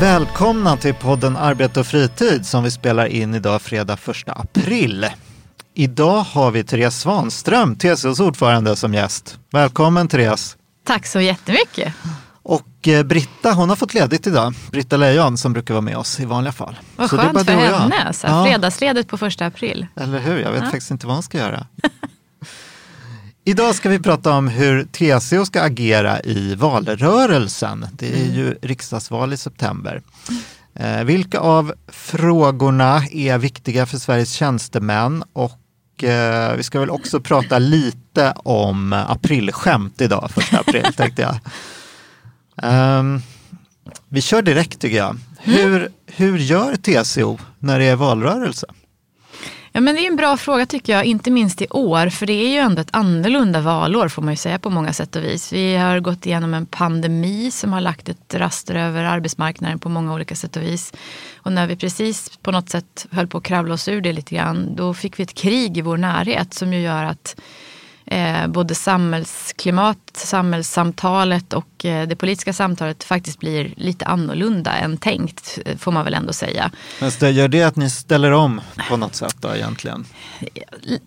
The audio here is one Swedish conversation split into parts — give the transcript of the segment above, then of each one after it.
Välkomna till podden Arbete och fritid som vi spelar in idag fredag 1 april. Idag har vi Therese Svanström, TCOs ordförande, som gäst. Välkommen Therese! Tack så jättemycket! Och eh, Britta, hon har fått ledigt idag. Britta Lejon som brukar vara med oss i vanliga fall. Vad Så skönt för henne. Så här, Ja. Fredagsledet på första april. Eller hur? Jag vet faktiskt inte vad hon ska göra. Idag ska vi prata om hur TCO ska agera i valrörelsen. Det är ju riksdagsval i september. Eh, vilka av frågorna är viktiga för Sveriges tjänstemän? Och eh, vi ska väl också prata lite om aprilskämt idag, första april tänkte jag. Ehm, vi kör direkt tycker jag. Hur, hur gör TCO när det är valrörelse? Ja, men det är en bra fråga tycker jag, inte minst i år. För det är ju ändå ett annorlunda valår får man ju säga på många sätt och vis. Vi har gått igenom en pandemi som har lagt ett raster över arbetsmarknaden på många olika sätt och vis. Och när vi precis på något sätt höll på att kravla oss ur det lite grann, då fick vi ett krig i vår närhet som ju gör att eh, både samhällsklimat, samhällssamtalet och eh, det politiska samtalet faktiskt blir lite annorlunda än tänkt, eh, får man väl ändå säga. Men det gör det att ni ställer om på något sätt då egentligen?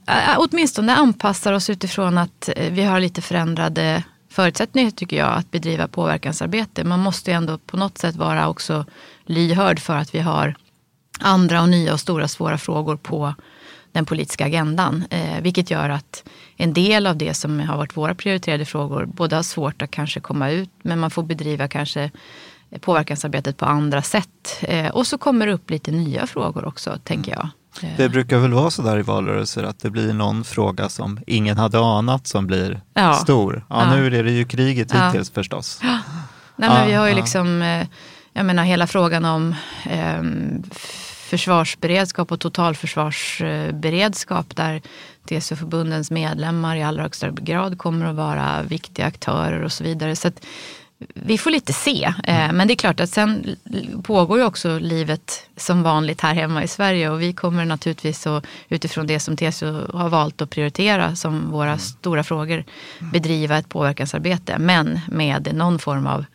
Äh, åtminstone anpassar oss utifrån att eh, vi har lite förändrade förutsättningar tycker jag att bedriva påverkansarbete. Man måste ju ändå på något sätt vara också lyhörd för att vi har andra och nya och stora svåra frågor på den politiska agendan. Eh, vilket gör att en del av det som har varit våra prioriterade frågor både har svårt att kanske komma ut men man får bedriva kanske påverkansarbetet på andra sätt. Eh, och så kommer det upp lite nya frågor också tänker jag. Det brukar väl vara så där i valrörelser att det blir någon fråga som ingen hade anat som blir Ja. stor. Ja, Ja. nu är det ju kriget Ja. hittills förstås. Nej, Ja, men vi har ju liksom, eh, jag menar hela frågan om eh, försvarsberedskap och totalförsvarsberedskap där TCO-förbundens medlemmar i allra högsta grad kommer att vara viktiga aktörer och så vidare. Så att vi får lite se. Eh, men det är klart att sen pågår ju också livet som vanligt här hemma i Sverige och vi kommer naturligtvis att, utifrån det som TCO har valt att prioritera som våra stora frågor bedriva ett påverkansarbete. Men med någon form av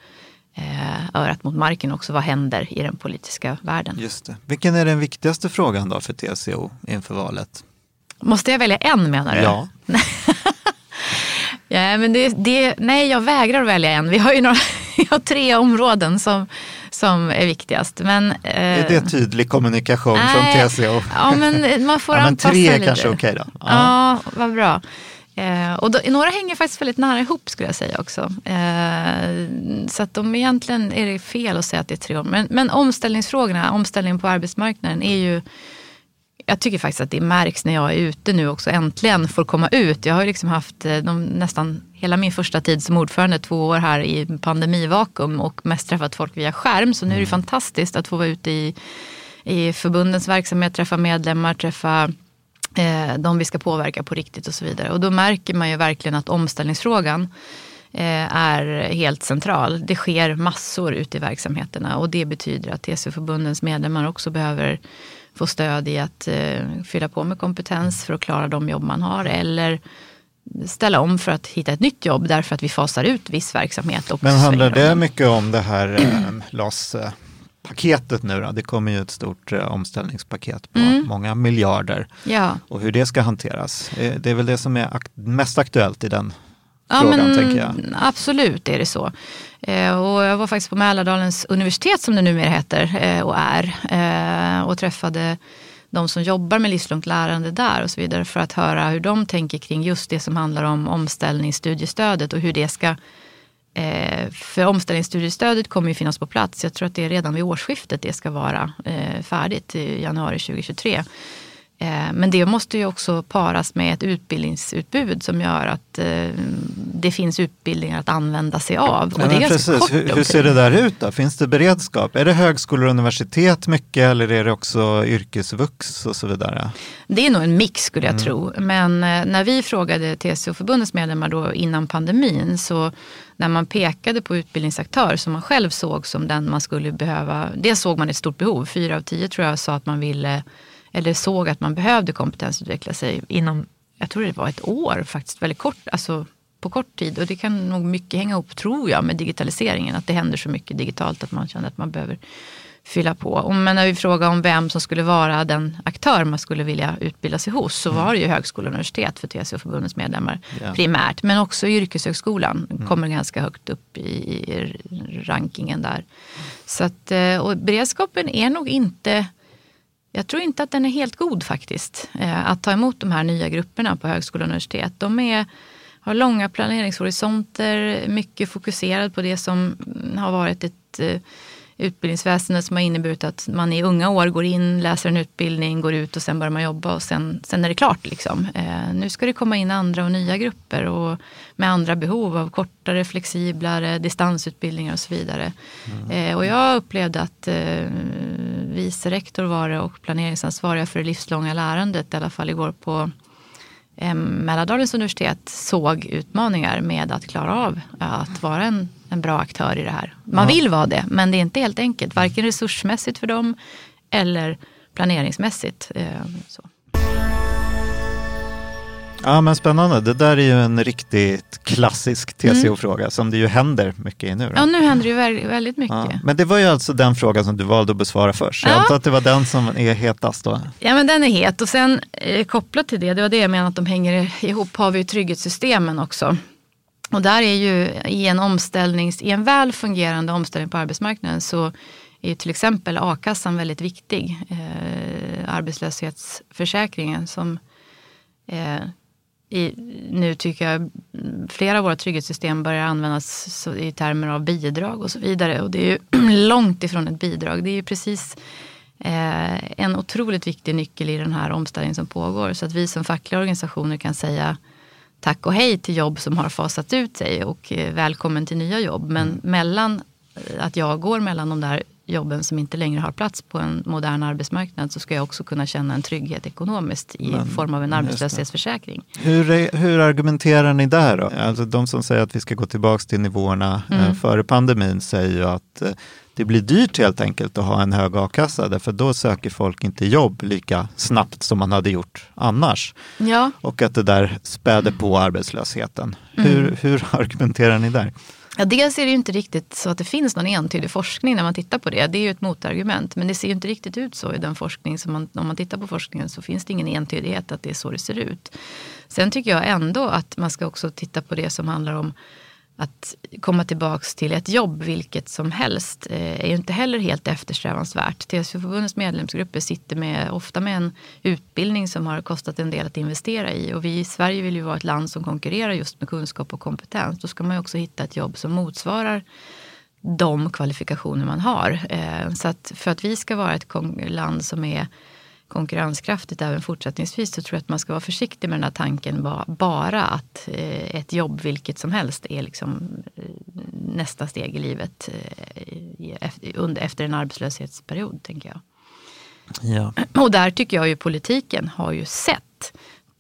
eh, örat mot marken också. Vad händer i den politiska världen? Just det. Vilken är den viktigaste frågan då för TCO inför valet? Måste jag välja en menar du? Ja, Ja, men det, det, nej, jag vägrar att välja en. Vi har ju några, har tre områden som, som är viktigast. Men, eh, är det tydlig kommunikation nej, från TCO? Ja, men man får Ja, men anpassa tre är lite. kanske okej då. Ja. Ja, vad bra. Eh, och då, några hänger faktiskt väldigt nära ihop skulle jag säga också. Eh, så att de egentligen är det fel att säga att det är tre år. Men, men omställningsfrågorna, omställningen på arbetsmarknaden är ju jag tycker faktiskt att det märks när jag är ute nu också, äntligen får komma ut. Jag har liksom haft eh, de, nästan hela min första tid som ordförande, två år här i pandemivakuum och mest träffat folk via skärm. Så nu är det fantastiskt att få vara ute i, i förbundens verksamhet, träffa medlemmar, träffa eh, de vi ska påverka på riktigt och så vidare. Och då märker man ju verkligen att omställningsfrågan eh, är helt central. Det sker massor ute i verksamheterna och det betyder att TCO-förbundens medlemmar också behöver få stöd i att eh, fylla på med kompetens för att klara de jobb man har eller ställa om för att hitta ett nytt jobb därför att vi fasar ut viss verksamhet. Och Men handlar det mycket om det här eh, LAS-paketet nu då? Det kommer ju ett stort eh, omställningspaket på Mm. många miljarder Ja. och hur det ska hanteras. Eh, Det är väl det som är ak- mest aktuellt i den Ja, frågan, men tänker jag. Absolut är det så. Eh, och jag var faktiskt på Mälardalens universitet som det numera heter eh, och är eh, och träffade de som jobbar med livslångt lärande där och så vidare för att höra hur de tänker kring just det som handlar om omställningsstudiestödet och hur det ska Eh, för omställningsstudiestödet kommer ju finnas på plats. Jag tror att det är redan vid årsskiftet det ska vara eh, färdigt i januari 2023. Eh, men det måste ju också paras med ett utbildningsutbud som gör att eh, det finns utbildningar att använda sig av. Ja, precis. Hur, hur ser det där ut då? Finns det beredskap? Är det högskolor och universitet mycket eller är det också yrkesvux och så vidare? Det är nog en mix skulle Mm. jag tro. Men eh, när vi frågade TCO-förbundets medlemmar då innan pandemin så när man pekade på utbildningsaktör som man själv såg som den man skulle behöva. Det såg man ett stort behov. Fyra av tio tror jag sa att man ville eller såg att man behövde kompetensutveckla sig inom, jag tror det var ett år faktiskt, väldigt kort, alltså på kort tid. Och det kan nog mycket hänga ihop, tror jag, med digitaliseringen. Att det händer så mycket digitalt att man känner att man behöver fylla på. Och men när vi frågade om vem som skulle vara den aktör man skulle vilja utbilda sig hos så var det ju högskola och universitet för TCO-förbundets medlemmar Ja. primärt. Men också yrkeshögskolan kommer ganska högt upp i, rankingen där. Så att, eh, och beredskapen är nog inte jag tror inte att den är helt god faktiskt. Eh, att ta emot de här nya grupperna på högskola och universitet. De är, har långa planeringshorisonter, mycket fokuserade på det som mm, har varit ett eh, utbildningsväsende som har inneburit att man i unga år går in, läser en utbildning, går ut och sen börjar man jobba och sen, sen är det klart. Liksom. Eh, nu ska det komma in andra och nya grupper och med andra behov av kortare, flexiblare distansutbildningar och så vidare. Eh, och jag upplevde att eh, vice rektor var det och planeringsansvariga för det livslånga lärandet, i alla fall igår på eh, Mälardalens universitet såg utmaningar med att klara av att vara en, en bra aktör i det här. Man vill vara det, men det är inte helt enkelt. Varken resursmässigt för dem eller planeringsmässigt. Eh, så. Ja men spännande, det där är ju en riktigt klassisk TCO-fråga som det ju händer mycket i nu. Då. Ja, nu händer det ju vä- väldigt mycket. Ja, men det var ju alltså den frågan som du valde att besvara först. Jag Ja. antar att det var den som är hetast då. Ja men den är het och sen eh, kopplat till det, det var det jag menade att de hänger ihop, har vi ju trygghetssystemen också. Och där är ju i en omställnings, i en väl fungerande omställning på arbetsmarknaden så är ju till exempel a-kassan väldigt viktig. Eh, arbetslöshetsförsäkringen som eh, i, nu tycker jag mm, flera av våra trygghetssystem börjar användas i termer av bidrag och så vidare. Och det är ju långt ifrån ett bidrag. Det är ju precis eh, en otroligt viktig nyckel i den här omställningen som pågår. Så att vi som fackliga organisationer kan säga tack och hej till jobb som har fasat ut sig och eh, välkommen till nya jobb. Men mellan eh, att jag går mellan de där jobben som inte längre har plats på en modern arbetsmarknad så ska jag också kunna känna en trygghet ekonomiskt i Men- form av en arbetslöshetsförsäkring. Hur, hur argumenterar ni där då? Alltså de som säger att vi ska gå tillbaka till nivåerna eh, Mm. före pandemin säger ju att eh, det blir dyrt helt enkelt att ha en hög a-kassa därför då söker folk inte jobb lika snabbt som man hade gjort annars. Ja, Och att det där späder på arbetslösheten. Mm. Hur, hur argumenterar ni där? Ja, dels är det ju inte riktigt så att det finns någon entydig forskning när man tittar på det. Det är ju ett motargument. Men det ser ju inte riktigt ut så i den forskning som man, om man tittar på forskningen så finns det ingen entydighet att det är så det ser ut. Sen tycker jag ändå att man ska också titta på det som handlar om att komma tillbaks till ett jobb, vilket som helst, eh, är ju inte heller helt eftersträvansvärt. TCO-förbundets medlemsgrupper sitter med, ofta med en utbildning som har kostat en del att investera i. Och vi i Sverige vill ju vara ett land som konkurrerar just med kunskap och kompetens. Då ska man ju också hitta ett jobb som motsvarar de kvalifikationer man har. Eh, så att för att vi ska vara ett land som är konkurrenskraftigt även fortsättningsvis så tror jag att man ska vara försiktig med den här tanken ba- bara att eh, ett jobb vilket som helst är liksom eh, nästa steg i livet eh, efter en arbetslöshetsperiod tänker jag. Ja. Och där tycker jag ju politiken har ju sett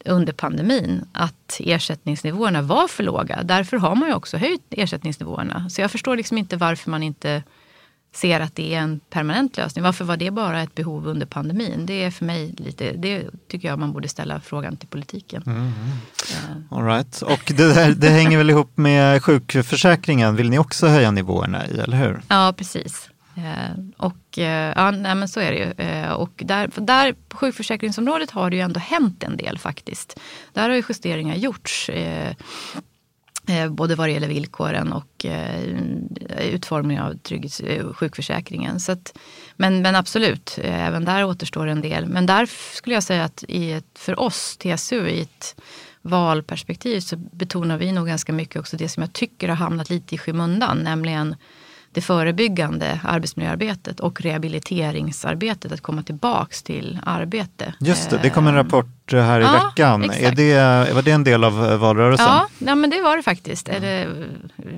under pandemin att ersättningsnivåerna var för låga. Därför har man ju också höjt ersättningsnivåerna. Så jag förstår liksom inte varför man inte ser att det är en permanent lösning. Varför var det bara ett behov under pandemin? Det är för mig lite, det tycker jag man borde ställa frågan till politiken. Eh, All right. Och det, där, det hänger väl ihop med sjukförsäkringen vill ni också höja nivåerna i, eller hur? Ja, precis. Eh, och eh, ja, nej, men så är det ju. Och där, där på sjukförsäkringsområdet har det ju ändå hänt en del faktiskt. Där har ju justeringar gjorts. Eh, både vad det gäller villkoren och eh, utformningen av trygghets, eh, sjukförsäkringen. Så att, men, men absolut, även där återstår en del. Men där skulle jag säga att i ett, för oss, TSU, i ett valperspektiv så betonar vi nog ganska mycket också det som jag tycker har hamnat lite i skymundan, nämligen det förebyggande arbetsmiljöarbetet och rehabiliteringsarbetet, att komma tillbaks till arbete. Just det, det kom en rapport här i Ja, veckan. Är det, var det en del av eh, valrörelsen? Ja, ja, men det var det faktiskt. Eller,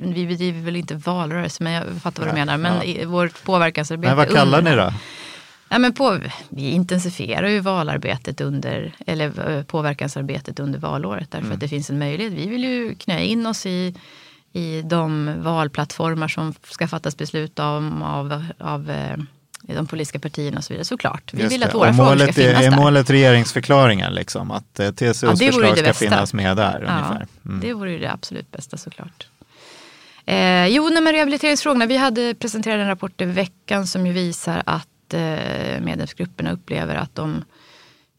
vi bedriver väl inte valrörelse, men jag fattar vad du menar. Men Ja. vårt påverkansarbete. Men vad kallar under- ni då? Ja, men på, vi intensifierar ju valarbetet under, eller eh, påverkansarbetet under valåret därför Mm. att det finns en möjlighet. Vi vill ju knö in oss i, i de valplattformar som ska fattas beslut om av, av eh, de politiska partierna och så vidare, såklart. Vi Just vill det. att våra Och frågor ska finnas är, är där. målet regeringsförklaringen, liksom, att eh, TCOs Ja, vore ju förslag ska finnas med där Ja, ungefär? Mm. Det vore ju det absolut bästa såklart. Eh, jo, nej, men rehabiliteringsfrågorna. Vi hade presenterat en rapport i veckan som ju visar att eh, medlemsgrupperna upplever att de eh,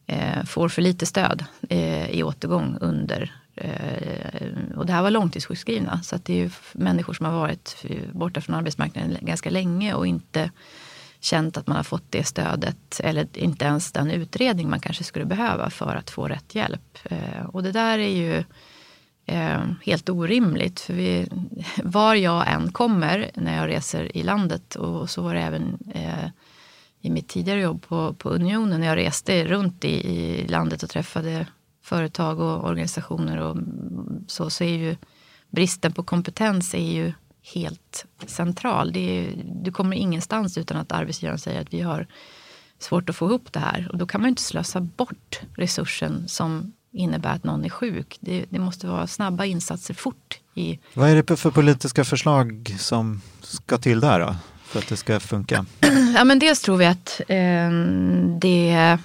Eh, får för lite stöd eh, i återgång under eh, och det här var långtidssjukskrivna. Så att det är ju människor som har varit eh, borta från arbetsmarknaden ganska länge och inte känt att man har fått det stödet eller inte ens den utredning man kanske skulle behöva för att få rätt hjälp. Och det där är ju helt orimligt. För vi, var jag än kommer när jag reser i landet och så var det även i mitt tidigare jobb på, på Unionen när jag reste runt i, i landet och träffade företag och organisationer och så, så är ju bristen på kompetens är ju helt central. Det är, du kommer ingenstans utan att arbetsgivaren säger att vi har svårt att få ihop det här. Och då kan man ju inte slösa bort resursen som innebär att någon är sjuk. Det, det måste vara snabba insatser fort. I, Vad är det för politiska förslag som ska till där då? För att det ska funka? ja, men dels tror vi att eh, det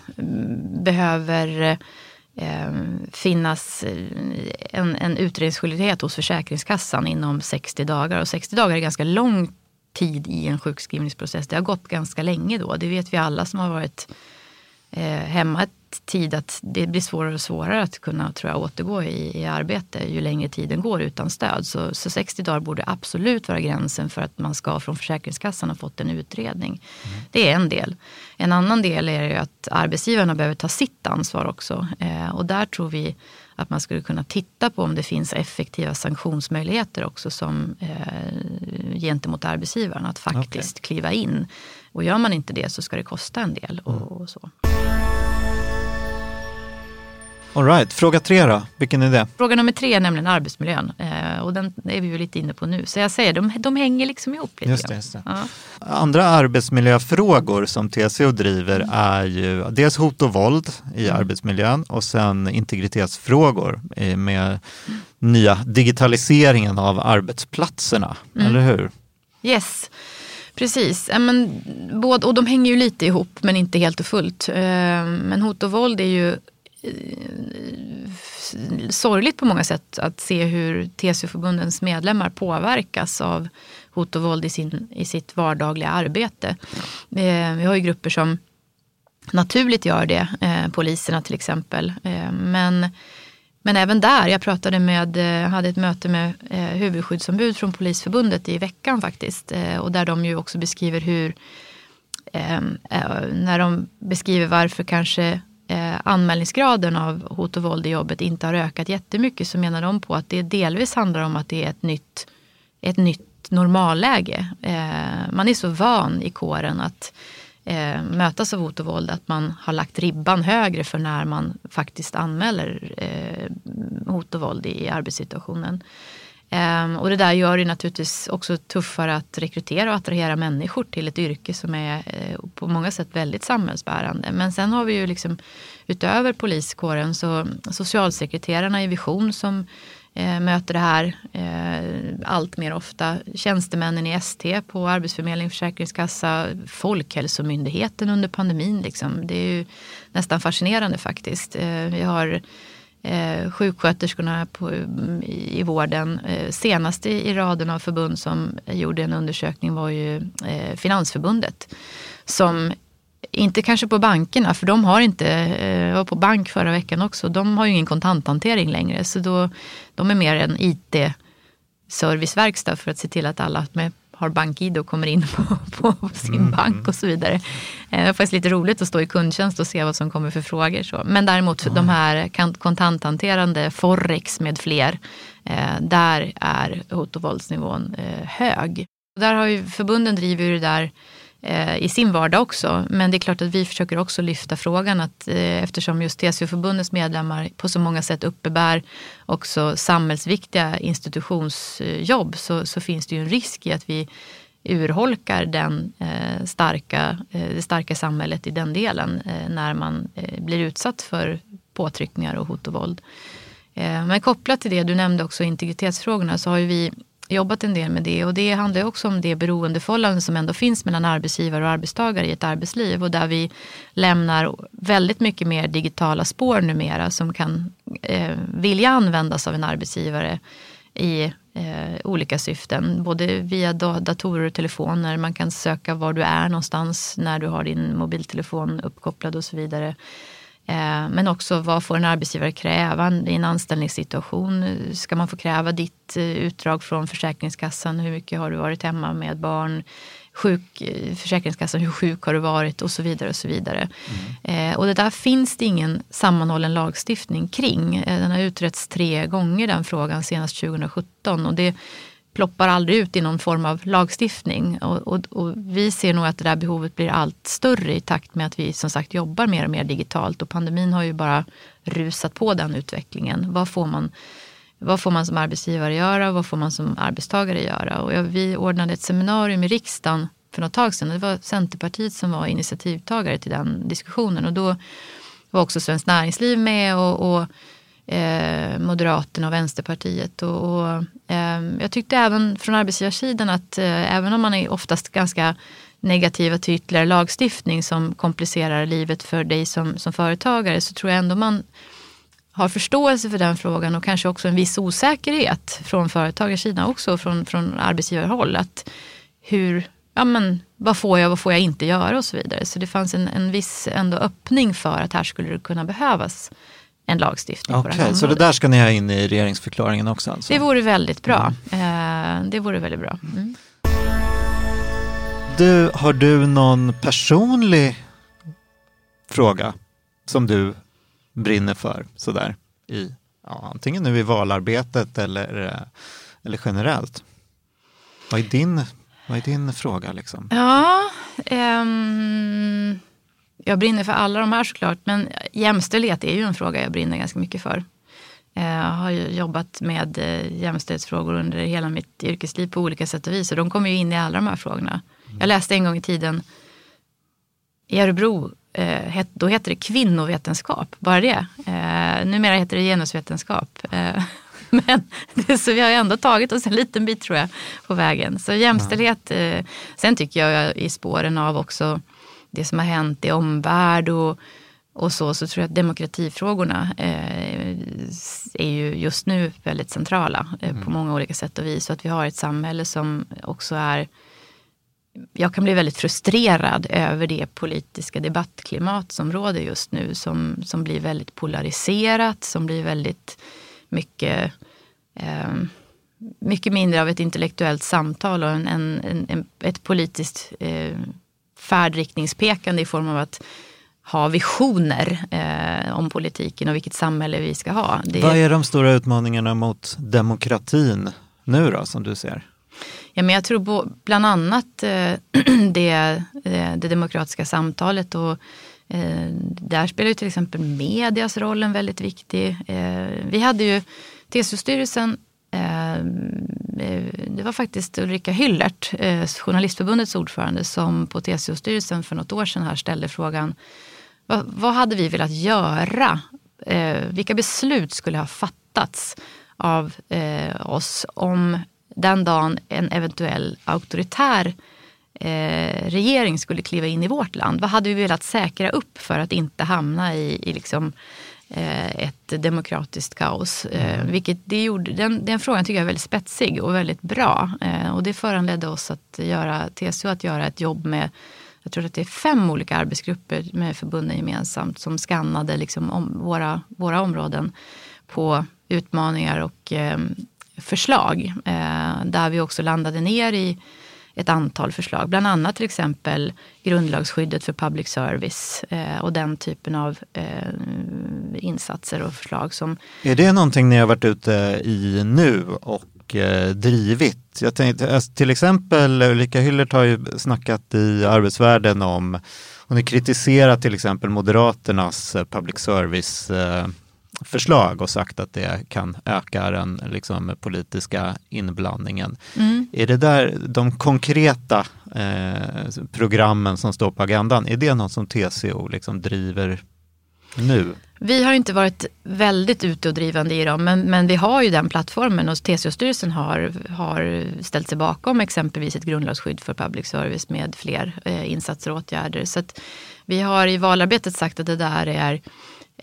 behöver ehm, eh, finnas en, en utredningsskyldighet hos Försäkringskassan inom 60 dagar. Och 60 dagar är ganska lång tid i en sjukskrivningsprocess. Det har gått ganska länge då. Det vet vi alla som har varit eh, hemma ett tid att det blir svårare och svårare att kunna tror jag, återgå i, i arbete ju längre tiden går utan stöd. Så, så 60 dagar borde absolut vara gränsen för att man ska från Försäkringskassan ha fått en utredning. Det är en del. En annan del är att arbetsgivarna behöver ta sitt ansvar också. Eh, och där tror vi att man skulle kunna titta på om det finns effektiva sanktionsmöjligheter också som eh, gentemot arbetsgivaren. Att faktiskt kliva in. Och gör man inte det så ska det kosta en del. Och, och så. All right, fråga tre då, vilken är det? Fråga nummer tre är nämligen arbetsmiljön. Eh, och den är vi ju lite inne på nu. Så jag säger, de, de hänger liksom ihop lite Just det, just det. Ja. Andra arbetsmiljöfrågor som TCO driver Mm. är ju dels hot och våld i arbetsmiljön och sen integritetsfrågor med nya digitaliseringen av arbetsplatserna, Mm. eller hur? Yes, precis. Men, både, och de hänger ju lite ihop men inte helt och fullt. Eh, men hot och våld är ju sorgligt på många sätt att se hur TCO-förbundens medlemmar påverkas av hot och våld i, sin, i sitt vardagliga arbete. Eh, vi har ju grupper som naturligt gör det, eh, poliserna till exempel. Eh, men, men även där, jag pratade med, eh, hade ett möte med eh, huvudskyddsombud från Polisförbundet i veckan faktiskt. Eh, och där de ju också beskriver hur, eh, eh, när de beskriver varför kanske eh, anmälningsgraden av hot och våld i jobbet inte har ökat jättemycket så menar de på att det delvis handlar om att det är ett nytt, ett nytt normalläge. Eh, man är så van i kåren att eh, mötas av hot och våld att man har lagt ribban högre för när man faktiskt anmäler eh, hot och våld i arbetssituationen. Um, och det där gör det naturligtvis också tuffare att rekrytera och attrahera människor till ett yrke som är uh, på många sätt väldigt samhällsbärande. Men sen har vi ju liksom utöver poliskåren så socialsekreterarna i Vision som uh, möter det här uh, allt mer ofta. Tjänstemännen i ST på Arbetsförmedling, Försäkringskassa, Folkhälsomyndigheten under pandemin. Liksom. Det är ju nästan fascinerande faktiskt. Vi har eh, sjuksköterskorna på, i, i vården. Eh, senaste i, raden av förbund som gjorde en undersökning var ju eh, Finansförbundet. Som inte kanske på bankerna, för de har inte, jag var på bank förra veckan också, de har ju ingen kontanthantering längre. Så då, de är mer en IT-serviceverkstad för att se till att alla med, har bank-id och kommer in på, på sin bank och så vidare. Eh, Det är faktiskt lite roligt att stå i kundtjänst och se vad som kommer för frågor. Så. Men däremot de här kontanthanterande, Forex med fler, eh, där är hot och våldsnivån eh, hög. Där har ju förbunden driver ju det där Eh, i sin vardag också. Men det är klart att vi försöker också lyfta frågan att eh, eftersom just TCO-förbundets medlemmar på så många sätt uppebär också samhällsviktiga institutionsjobb så, så finns det ju en risk i att vi urholkar den, eh, starka, eh, det starka samhället i den delen eh, när man eh, blir utsatt för påtryckningar och hot och våld. Eh, men kopplat till det, du nämnde också integritetsfrågorna, så har ju vi jobbat en del med det och det handlar också om det beroendeförhållande som ändå finns mellan arbetsgivare och arbetstagare i ett arbetsliv och där vi lämnar väldigt mycket mer digitala spår numera som kan eh, vilja användas av en arbetsgivare i eh, olika syften. Både via datorer och telefoner. Man kan söka var du är någonstans när du har din mobiltelefon uppkopplad och så vidare. Eh, men också vad får en arbetsgivare kräva i en anställningssituation? Ska man få kräva ditt eh, utdrag från Försäkringskassan? Hur mycket har du varit hemma med barn? Sjuk, eh, Försäkringskassan, hur sjuk har du varit? Och så vidare. Och så vidare. Mm. Och det där finns det ingen sammanhållen lagstiftning kring. Den har utretts tre gånger den frågan, senast 2017. Och det ploppar aldrig ut i någon form av lagstiftning. Och, och, och, vi ser nog att det där behovet blir allt större i takt med att vi som sagt jobbar mer och mer digitalt. Och pandemin har ju bara rusat på den utvecklingen. Vad får man, vad får man som arbetsgivare göra? Vad får man som arbetstagare göra? Och vi ordnade ett seminarium i riksdagen för något tag sedan. Det var Centerpartiet som var initiativtagare till den diskussionen. Och då var också Svenskt Näringsliv med och, och eh, Moderaterna och Vänsterpartiet. Och, och eh, jag tyckte även från arbetsgivarsidan att eh, även om man är oftast ganska negativa till ytterligare lagstiftning som komplicerar livet för dig som, som företagare så tror jag ändå man har förståelse för den frågan och kanske också en viss osäkerhet från företagarsidan också från, från arbetsgivarhåll. Att hur, ja men, vad får jag, vad får jag inte göra och så vidare. Så det fanns en, en viss ändå öppning för att här skulle det kunna behövas en lagstiftning okay, på det här Så det där ska ni ha in i regeringsförklaringen också? Alltså. Det vore väldigt bra. Mm. det vore väldigt bra. Mm. Du, har du någon personlig fråga som du brinner för sådär i ja, antingen nu i valarbetet eller, eh, eller generellt? Vad är din, vad är din fråga liksom? Ja, um jag brinner för alla de här såklart, men jämställdhet är ju en fråga jag brinner ganska mycket för. Eh, jag har ju jobbat med eh, jämställdhetsfrågor under hela mitt yrkesliv på olika sätt och vis och de kommer ju in i alla de här frågorna. Jag läste en gång i tiden i Örebro, eh, då hette det kvinnovetenskap, bara det. Numera heter det genusvetenskap. Men så vi har ändå tagit oss en liten bit tror jag på vägen. Så jämställdhet. Sen tycker jag i spåren av också det som har hänt i omvärld och, och så, så tror jag att demokratifrågorna eh, är ju just nu väldigt centrala eh, mm. på många olika sätt och vis. Så att vi har ett samhälle som också är jag kan bli väldigt frustrerad över det politiska debattklimat som råder just nu. Som, som blir väldigt polariserat, som blir väldigt mycket, eh, mycket mindre av ett intellektuellt samtal och en, en, en ett politiskt eh, färdriktningspekande i form av att ha visioner eh, om politiken och vilket samhälle vi ska ha. Det... Vad är de stora utmaningarna mot demokratin nu då, som du ser? Ja, men jag tror bland annat eh, det, eh, det demokratiska samtalet och eh, där spelar ju till exempel medias roll en väldigt viktig. Eh, vi hade ju TCO-styrelsen Eh, det var faktiskt Ulrika Hyllert, eh, Journalistförbundets ordförande, som på TCO-styrelsen för något år sedan här ställde frågan vad, vad hade vi velat göra? Eh, vilka beslut skulle ha fattats av oss om den dagen en eventuell auktoritär regering skulle kliva in i vårt land? Vad hade vi velat säkra upp för att inte hamna i, i liksom Eh, Eh, ett demokratiskt kaos. Eh. Vilket det gjorde, den, den frågan tycker jag är väldigt spetsig och väldigt bra. Eh, och det föranledde oss att göra, TCO att göra ett jobb med jag tror att det är fem olika arbetsgrupper med förbunden gemensamt som skannade liksom om våra, våra områden på utmaningar och eh, förslag. Eh, där vi också landade ner i ett antal förslag. Bland annat till exempel grundlagsskyddet för public service eh, och den typen av eh, insatser och förslag. som... Är det någonting ni har varit ute i nu och eh, drivit. Jag tänkte, eh, till exempel Ulrika Hyllert har ju snackat i Arbetsvärlden om, hon har kritiserat till exempel Moderaternas public service eh, förslag och sagt att det kan öka den liksom, politiska inblandningen. Mm. Är det där de konkreta eh, programmen som står på agendan, är det något som TCO liksom driver nu? Vi har inte varit väldigt ute och drivande i dem, men, men vi har ju den plattformen och TCO-styrelsen har, har ställt sig bakom exempelvis ett grundlagsskydd för public service med fler eh, insatser och åtgärder. Så vi har i valarbetet sagt att det där är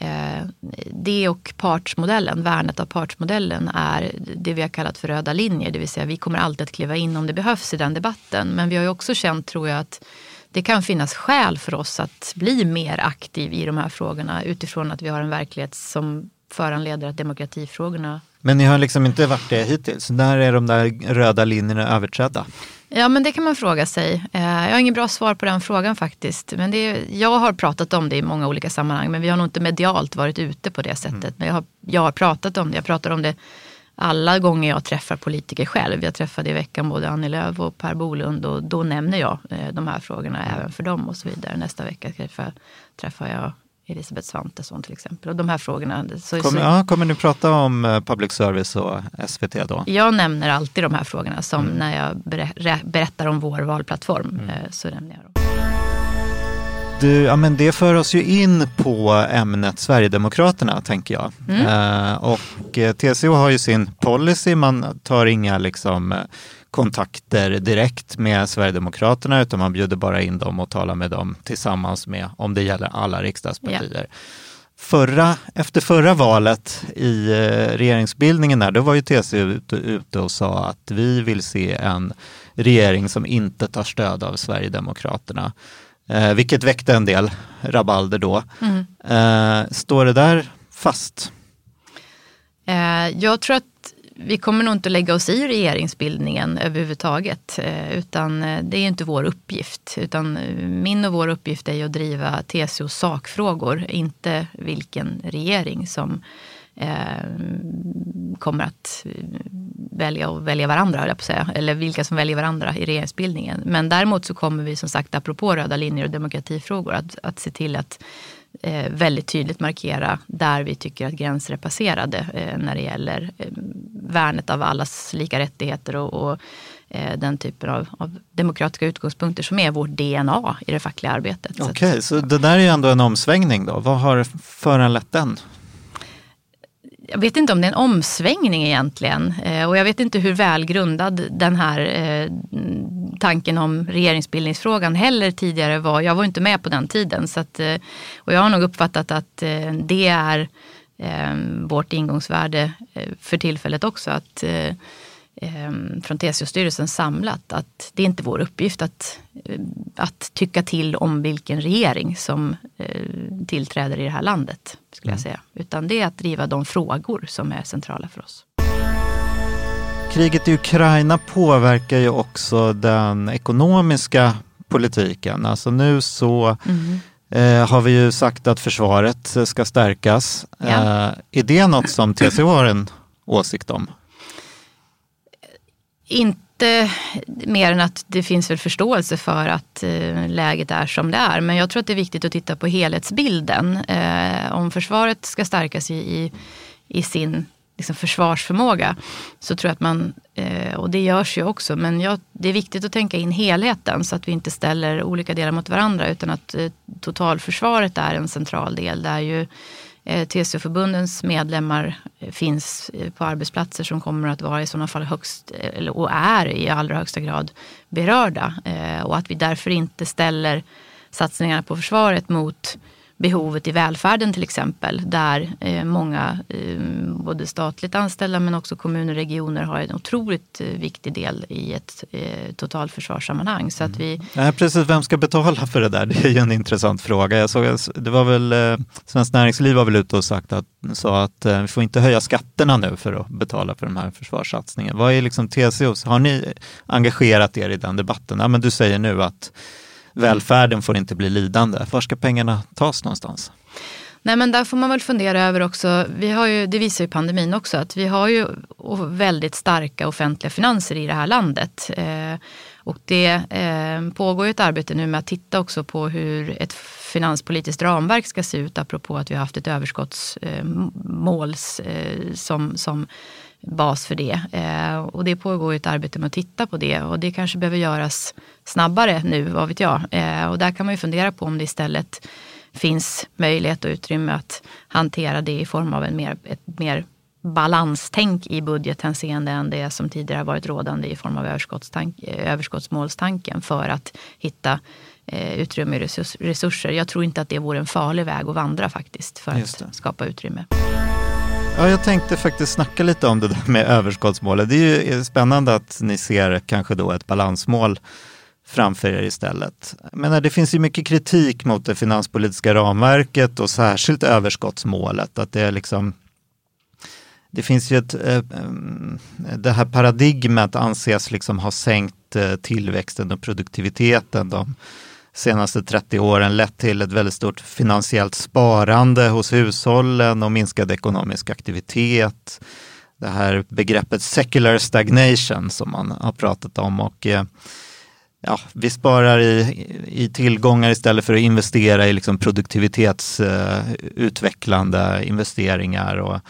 Eh, det och partsmodellen, värnet av partsmodellen är det vi har kallat för röda linjer. Det vill säga vi kommer alltid att kliva in om det behövs i den debatten. Men vi har ju också känt, tror jag, att det kan finnas skäl för oss att bli mer aktiv i de här frågorna utifrån att vi har en verklighet som föranleder att demokratifrågorna men ni har liksom inte varit det hittills. När är de där röda linjerna överträdda? Ja, men det kan man fråga sig. Eh, Jag har inget bra svar på den frågan faktiskt. Men det är, jag har pratat om det i många olika sammanhang, men vi har nog inte medialt varit ute på det sättet. Men jag har, jag har pratat om det. Jag pratar om det alla gånger jag träffar politiker själv. Jag träffade i veckan både Annie Lööf och Per Bolund och då nämner jag eh, de här frågorna även för dem och så vidare. Nästa vecka träffar, träffar jag Elisabeth Svantesson till exempel. Och de här frågorna. Så, Kommer, så, ja, kommer ni prata om eh, public service och SVT då? jag nämner alltid de här frågorna som när jag berä- berättar om vår valplattform. eh, Så nämner jag dem. Du, ja, men det för oss ju in på ämnet Sverigedemokraterna, tänker jag. Eh, och eh, TCO har ju sin policy, man tar inga liksom, kontakter direkt med Sverigedemokraterna, utan man bjuder bara in dem och talar med dem tillsammans med, om det gäller alla riksdagspartier. Förra, efter förra valet i eh, regeringsbildningen, där, då var ju TCO ute, ute och sa att vi vill se en regering som inte tar stöd av Sverigedemokraterna. Eh, vilket väckte en del rabalder då. Eh, står det där fast? Eh, Jag tror att vi kommer nog inte lägga oss i regeringsbildningen överhuvudtaget. Eh, utan eh, det är inte vår uppgift. Utan eh, min och vår uppgift är att driva TCOs sakfrågor. Inte vilken regering som kommer att välja och välja varandra, jag på säga. Eller vilka som väljer varandra i regeringsbildningen. Men däremot så kommer vi som sagt, apropå röda linjer och demokratifrågor, att, att se till att eh, väldigt tydligt markera där vi tycker att gränser är passerade eh, när det gäller eh, värnet av allas lika rättigheter och, och eh, den typen av, av demokratiska utgångspunkter som är vårt DNA i det fackliga arbetet. Så att- Okej, så det där är ju ändå en omsvängning då. Vad har föranlett den? Jag vet inte om det är en omsvängning egentligen. Eh, och jag vet inte hur välgrundad den här eh, tanken om regeringsbildningsfrågan heller tidigare var. Jag var inte med på den tiden. Så att, eh, och jag har nog uppfattat att det är vårt ingångsvärde för tillfället också. Att, från TCO-styrelsen samlat att det är inte vår uppgift att, eh, att tycka till om vilken regering som eh, tillträder i det här landet. skulle jag säga. Utan det är att driva de frågor som är centrala för oss. Kriget i Ukraina påverkar ju också den ekonomiska politiken. Alltså nu så eh, har vi ju sagt att försvaret ska stärkas. Ja. Eh, är det något som TCO har en åsikt om? Inte mer än att det finns väl förståelse för att eh, läget är som det är. Men jag tror att det är viktigt att titta på helhetsbilden. Eh, om försvaret ska stärkas i, i, i sin liksom, försvarsförmåga så tror jag att man, eh, och det görs ju också, men jag, det är viktigt att tänka in helheten så att vi inte ställer olika delar mot varandra utan att eh, totalförsvaret är en central del där ju Eh, TCO-förbundens medlemmar eh, finns eh, på arbetsplatser som kommer att vara i sådana fall högst, och är i allra högsta grad berörda. Och att vi därför inte ställer satsningarna på försvaret mot behovet i välfärden till exempel. Där eh, många, eh, både statligt anställda men också kommuner och regioner har en otroligt eh, viktig del i ett totalförsvarssammanhang. Så att vi, Nej, precis, vem ska betala för det där? Det är ju en intressant fråga. Jag såg, det var väl, Svenskt Näringsliv var väl ute och sagt att, sa att vi får inte höja skatterna nu för att betala för de här försvarssatsningen. Vad är liksom TCOs, har ni engagerat er i den debatten? Ja, men du säger nu att välfärden får inte bli lidande. Var ska pengarna tas någonstans? Nej men där får man väl fundera över också, vi har ju, det visar ju pandemin också, att vi har ju väldigt starka offentliga finanser i det här landet. Eh, och det eh, pågår ju ett arbete nu med att titta också på hur ett finanspolitiskt ramverk ska se ut apropå att vi har haft ett överskottsmål eh, eh, som, som bas för det. Eh, och det pågår ett arbete med att titta på det och det kanske behöver göras snabbare nu, vad vet jag. Eh, och där kan man ju fundera på om det istället finns möjlighet och utrymme att hantera det i form av en mer, ett mer balanstänk i budgethänseende än det som tidigare varit rådande i form av överskottsmålstanken för att hitta eh, utrymme i resurser. Jag tror inte att det vore en farlig väg att vandra faktiskt för att skapa utrymme. Ja, jag tänkte faktiskt snacka lite om det där med överskottsmålet. Det är ju spännande att ni ser kanske då ett balansmål framför er istället. Men det finns ju mycket kritik mot det finanspolitiska ramverket och särskilt överskottsmålet. Att det är liksom det finns ju ett, eh, mm, det här paradigmet anses liksom ha sänkt eh, tillväxten och produktiviteten de senaste 30 åren lett till ett väldigt stort finansiellt sparande hos hushållen och minskad ekonomisk aktivitet. Det här begreppet secular stagnation som man har pratat om och eh, ja, vi sparar i, i tillgångar istället för att investera i liksom produktivitetsutvecklande investeringar. Och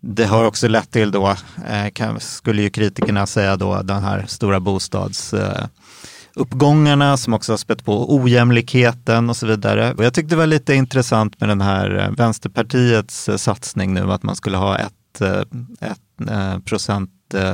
det har också lett till då, eh, skulle ju kritikerna säga då, den här stora bostadsuppgångarna som också har spett på ojämlikheten och så vidare. Och jag tyckte det var lite intressant med den här eh, Vänsterpartiets eh, satsning nu att man skulle ha ett, eh, ett procent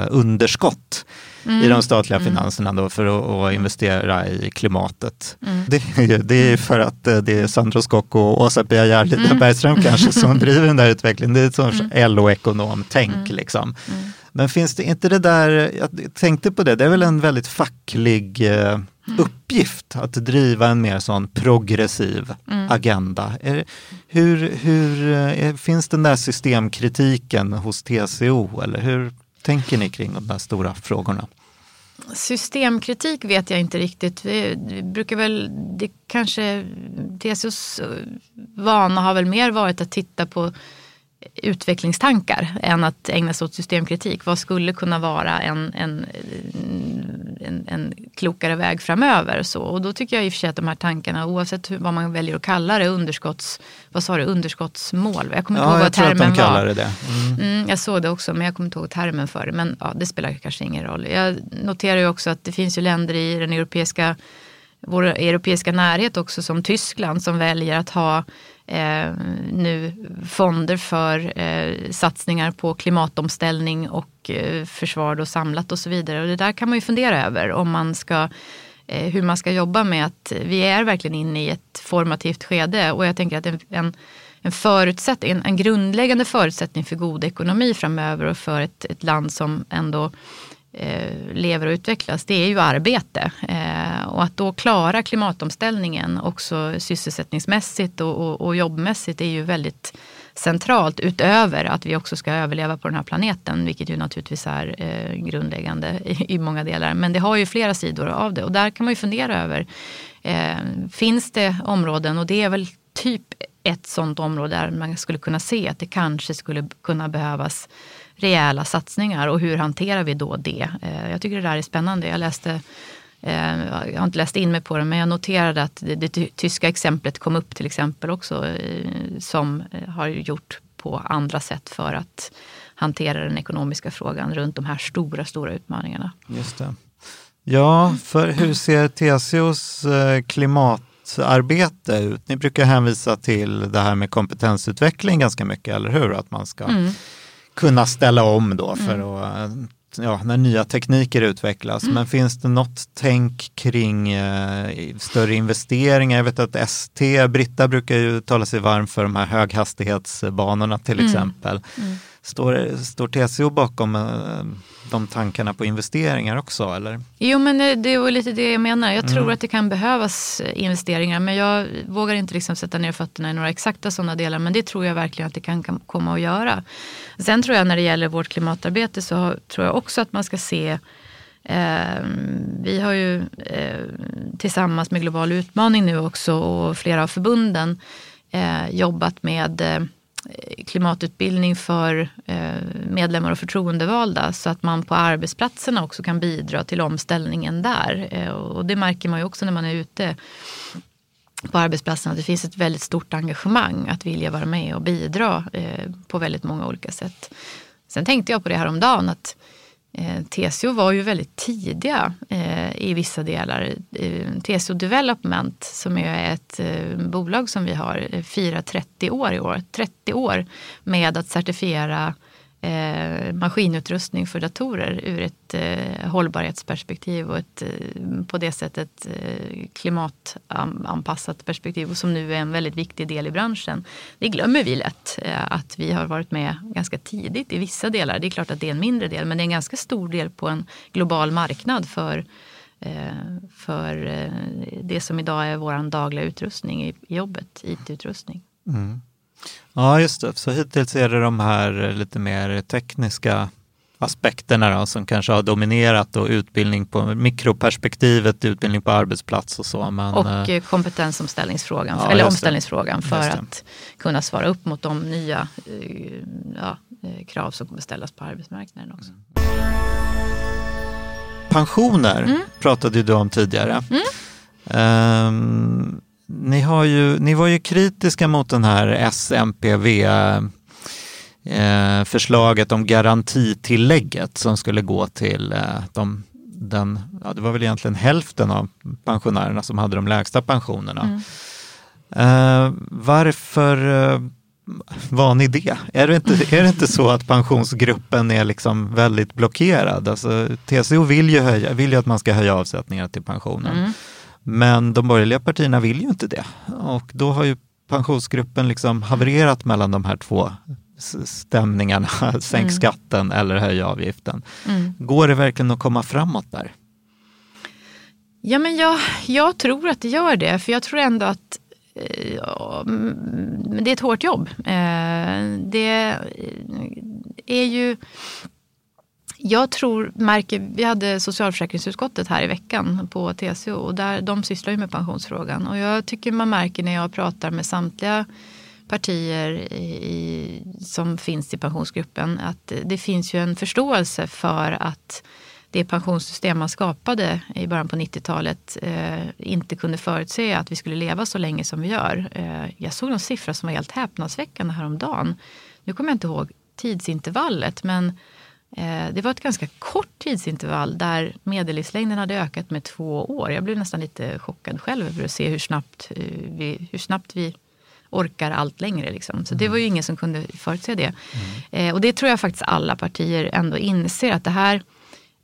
underskott mm. i de statliga mm. finanserna då för att, investera i klimatet. Mm. Det, det är för att eh, det är Sandro Scocco och Åsa-Pia mm. Bergström kanske som driver den där utvecklingen. Det är ett sorts mm. LO-ekonom-tänk mm. liksom. Mm. Men finns det inte det där, jag tänkte på det, det är väl en väldigt facklig eh, uppgift att driva en mer sån progressiv mm. agenda. Är, hur, hur är, eh, finns den där systemkritiken hos TCO eller hur tänker ni kring de där stora frågorna? Systemkritik vet jag inte riktigt. Vi, brukar väl, det kanske, TCOs eh, vana har väl mer varit att titta på utvecklingstankar än att ägna sig åt systemkritik. Vad skulle kunna vara en, en, eh, en, en klokare väg framöver? Så, och då tycker jag i och för sig att de här tankarna, oavsett hur, vad man väljer att kalla det, underskotts, vad sa du, underskottsmål? Jag kommer inte ja, ihåg vad termen var. jag tror att de kallar det det. Mm. Mm, jag såg det också, men jag kommer inte ihåg termen för det. Men ja, det spelar kanske ingen roll. Jag noterar ju också att det finns ju länder i den europeiska vår europeiska närhet också som Tyskland som väljer att ha eh, nu fonder för eh, satsningar på klimatomställning och eh, försvar då samlat och så vidare. Och det där kan man ju fundera över om man ska eh, hur man ska jobba med att vi är verkligen inne i ett formativt skede och jag tänker att en, en en, förutsättning, en, en grundläggande förutsättning för god ekonomi framöver och för ett, ett land som ändå Eh, lever och utvecklas, det är ju arbete. Eh, och att då klara klimatomställningen också sysselsättningsmässigt och, och, och, jobbmässigt är ju väldigt centralt utöver att vi också ska överleva på den här planeten, vilket ju naturligtvis är eh, grundläggande i, i, många delar. Men det har ju flera sidor av det och där kan man ju fundera över, eh, finns det områden, och det är väl typ ett sådant område där man skulle kunna se att det kanske skulle kunna behövas rejäla satsningar och hur hanterar vi då det? Eh, jag tycker det där är spännande. Jag läste eh, jag har inte läst in mig på det men jag noterade att det, det tyska exemplet kom upp till exempel också eh, som har gjort på andra sätt för att hantera den ekonomiska frågan runt de här stora, stora utmaningarna. Just det. Ja, för hur ser TCOs klimatarbete ut? Ni brukar hänvisa till det här med kompetensutveckling ganska mycket, eller hur? Att man ska mm kunna ställa om då för mm. att ja, när nya tekniker utvecklas. Mm. Men finns det något tänk kring eh, större investeringar? Jag vet att ST, Britta brukar ju tala sig varm för de här höghastighetsbanorna till mm. exempel. Mm. Står, står TCO bakom eh, de tankarna på investeringar också? Eller? Jo men eh, det var lite det jag menar. Jag tror mm. att det kan behövas eh, investeringar men jag vågar inte liksom sätta ner fötterna i några exakta sådana delar men det tror jag verkligen att det kan komma att göra. Sen tror jag när det gäller vårt klimatarbete så tror jag också att man ska se Eh, vi har ju eh, tillsammans med Global utmaning nu också och flera av förbunden eh, jobbat med Eh, klimatutbildning för eh, medlemmar och förtroendevalda så att man på arbetsplatserna också kan bidra till omställningen där. Eh, och det märker man ju också när man är ute på arbetsplatserna att det finns ett väldigt stort engagemang att vilja vara med och bidra på väldigt många olika sätt. Sen tänkte jag på det här om dagen att Eh, TCO var ju väldigt tidiga eh, i vissa delar. Eh, TCO Development som är ett eh, bolag som vi har eh, firar 30 år i år. 30 år med att certifiera eh, maskinutrustning för datorer ur ett eh, hållbarhetsperspektiv och ett eh, på det sättet eh, klimatanpassat perspektiv och som nu är en väldigt viktig del i branschen. Det glömmer vi lätt eh, att vi har varit med ganska tidigt i vissa delar. Det är klart att det är en mindre del men det är en ganska stor del på en global marknad för eh, för eh, det som idag är vår dagliga utrustning i jobbet, IT-utrustning. Mm. Ja, just det. Så hittills är det de här lite mer tekniska aspekterna då, som kanske har dominerat och utbildning på mikroperspektivet, utbildning på arbetsplats och så. Men, och eh, kompetensomställningsfrågan, ja, eller omställningsfrågan för att kunna svara upp mot de nya eh, ja, eh, krav som kommer ställas på arbetsmarknaden också. Pensioner mm. pratade du om tidigare. Mm. Um, ni, har ju, ni var ju kritiska mot den här SMPV eh, förslaget om garantitillägget som skulle gå till eh, de, den, ja, det var väl egentligen hälften av pensionärerna som hade de lägsta pensionerna. Mm. Eh, varför eh, var ni det? Är det, inte, är det inte så att pensionsgruppen är liksom väldigt blockerad? Alltså, TCO vill ju, höja, vill ju att man ska höja avsättningar till pensionen. Mm. Men de borgerliga partierna vill ju inte det. Och då har ju pensionsgruppen liksom havererat mellan de här två stämningarna. Sänk mm. skatten eller höj avgiften. Mm. Går det verkligen att komma framåt där? Ja, men jag, jag tror att det gör det. För jag tror ändå att eh, det är ett hårt jobb. Eh, det är ju jag tror, märker, vi hade socialförsäkringsutskottet här i veckan på TCO och där, de sysslar ju med pensionsfrågan. Och jag tycker man märker när jag pratar med samtliga partier i, som finns i pensionsgruppen att det finns ju en förståelse för att det pensionssystem man skapade i början på 90-talet eh, inte kunde förutse att vi skulle leva så länge som vi gör. Eh, jag såg någon siffra som var helt häpnadsväckande häromdagen. Nu kommer jag inte ihåg tidsintervallet men det var ett ganska kort tidsintervall där medellivslängden hade ökat med två år. Jag blev nästan lite chockad själv över att se hur snabbt eh, vi, hur snabbt vi orkar allt längre. Liksom. Så det var ju ingen som kunde förutse det. Mm. och det tror jag faktiskt alla partier ändå inser att det här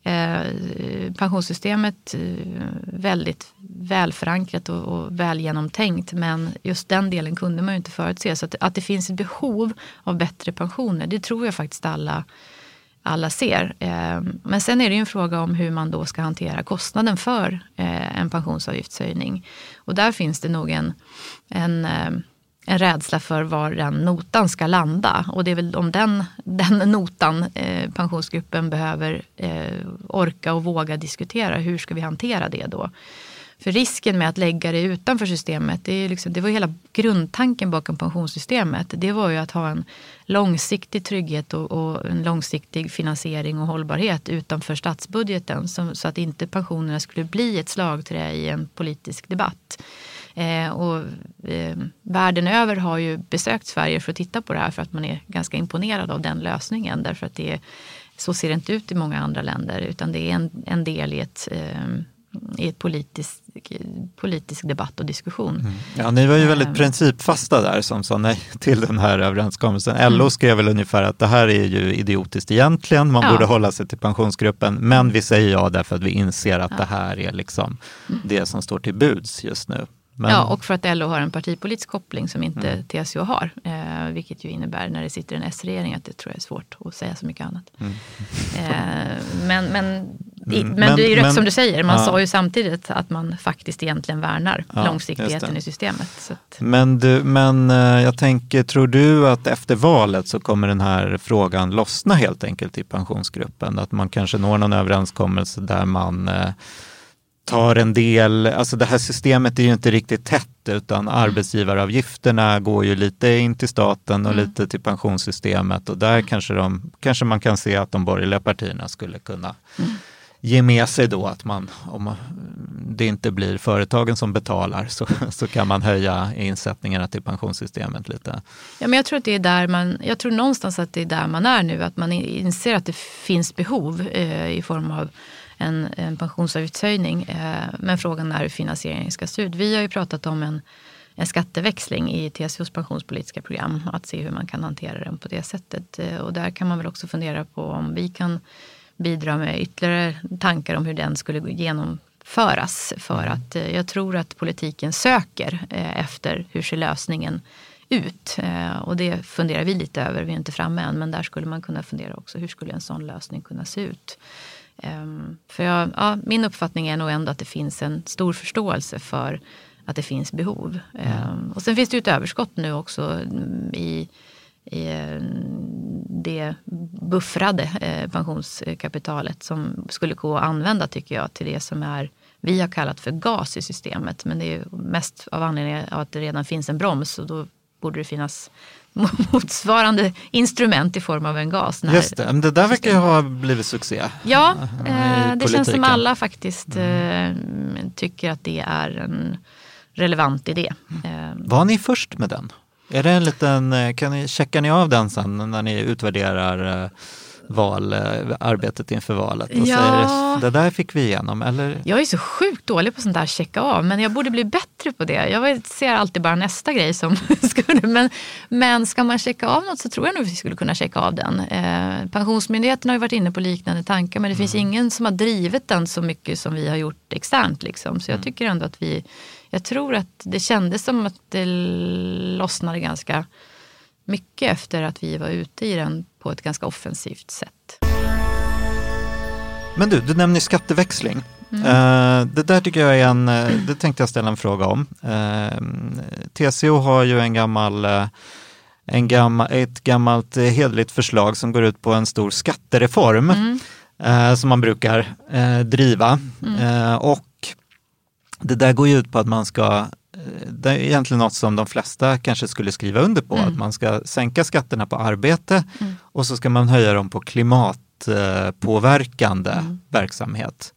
eh, pensionssystemet eh, väldigt välförankrat och, och väl genomtänkt. Men just den delen kunde man ju inte förutse. Så att, att det finns ett behov av bättre pensioner, det tror jag faktiskt alla alla ser. Ehm, men sen är det ju en fråga om hur man då ska hantera kostnaden för eh, en pensionsavgiftshöjning. Och där finns det nog en, en, ehm, en rädsla för var den notan ska landa. Och det är väl om den, den notan eh, pensionsgruppen behöver eh, orka och våga diskutera. Hur ska vi hantera det då? För risken med att lägga det utanför systemet, det, är liksom, det var hela grundtanken bakom pensionssystemet. Det var ju att ha en långsiktig trygghet och, och en långsiktig finansiering och hållbarhet utanför statsbudgeten. Som, så att inte pensionerna skulle bli ett slagträ i en politisk debatt. Eh, och, eh, världen över har ju besökt Sverige för att titta på det här för att man är ganska imponerad av den lösningen. Därför att det, så ser det inte ut i många andra länder utan det är en, en del i ett eh, i ett politisk, politisk debatt och diskussion. Mm. Ja, ni var ju väldigt um, principfasta där som sa nej till den här överenskommelsen. Mm. LO skrev väl ungefär att det här är ju idiotiskt egentligen, man ja. borde hålla sig till pensionsgruppen, men vi säger ja därför att vi inser att ja. det här är liksom mm. det som står till buds just nu. Men... Ja, och för att LO har en partipolitisk koppling som inte mm. TCO har. Eh, vilket ju innebär när det sitter en S-regering att det tror jag är svårt att säga så mycket annat. Mm. Eh, men, men, i, men, men, det är ju rätt men, som du säger, man ja. sa ju samtidigt att man faktiskt egentligen värnar ja, långsiktigheten i systemet. Att... Men, du, men eh, jag tänker, tror du att efter valet så kommer den här frågan lossna helt enkelt i pensionsgruppen? Att man kanske når någon överenskommelse där man eh, tar en del, alltså det här systemet är ju inte riktigt tätt utan arbetsgivaravgifterna går ju lite in till staten och Mm. lite till pensionssystemet och där kanske, de, kanske man kan se att de borgerliga partierna skulle kunna Mm. ge med sig då att man, om det inte blir företagen som betalar så, så kan man höja insättningarna till pensionssystemet lite. Ja, men jag tror att det är där man, jag tror någonstans att det är där man är nu. Att man inser att det finns behov eh, i form av en, en pensionsavgiftshöjning. Eh, men frågan är hur finansieringen ska se ut. Vi har ju pratat om en, en skatteväxling i TCOs pensionspolitiska program. Att se hur man kan hantera den på det sättet. Eh, och där kan man väl också fundera på om vi kan bidra med ytterligare tankar om hur den skulle genomföras. För att eh, jag tror att politiken söker efter hur ser lösningen ut. Och det funderar vi lite över, vi är inte framme än. Men där skulle man kunna fundera också, hur skulle en sån lösning kunna se ut? Ehm, för jag, ja, min uppfattning är nog ändå att det finns en stor förståelse för att det finns behov. Ehm, och sen finns det ju ett överskott nu också mm, i, i eh, det buffrade eh, pensionskapitalet som skulle gå att använda tycker jag till det som är vi har kallat för gas i systemet. Men det är mest av anledning av att det redan finns en broms och då borde det finnas motsvarande instrument i form av en gas. när- Just det, men det där verkar ju ha blivit succé. Ja, eh, det känns som politiken. alla faktiskt eh, tycker att det är en relevant idé. Eh, Var ni först med den? Är det en liten, eh, kan ni, checkar ni av den sen när ni utvärderar eh, val, eh, arbetet inför valet? Och Ja. säger, det där fick vi igenom, eller? Jag är så sjukt dålig på sånt där checka av, men jag borde bli bättre på det. Jag ser alltid bara nästa grej som skulle... Men, men ska man checka av något så tror jag nog vi skulle kunna checka av den. Eh, Pensionsmyndigheten har ju varit inne på liknande tankar, men det finns ingen som har drivit den så mycket som vi har gjort externt. Liksom. Så jag tycker ändå att vi... Jag tror att det kändes som att det lossnade ganska mycket efter att vi var ute i den på ett ganska offensivt sätt. Men du, du nämner skatteväxling. Eh, det där tycker jag är en, eh, det tänkte jag ställa en fråga om. Eh, TCO har ju en gammal, en gammal, ett gammalt hederligt förslag som går ut på en stor skattereform eh, som man brukar driva. Eh, och det där går ju ut på att man ska det är egentligen något som de flesta kanske skulle skriva under på, att man ska sänka skatterna på arbete och så ska man höja dem på klimatpåverkande verksamhet.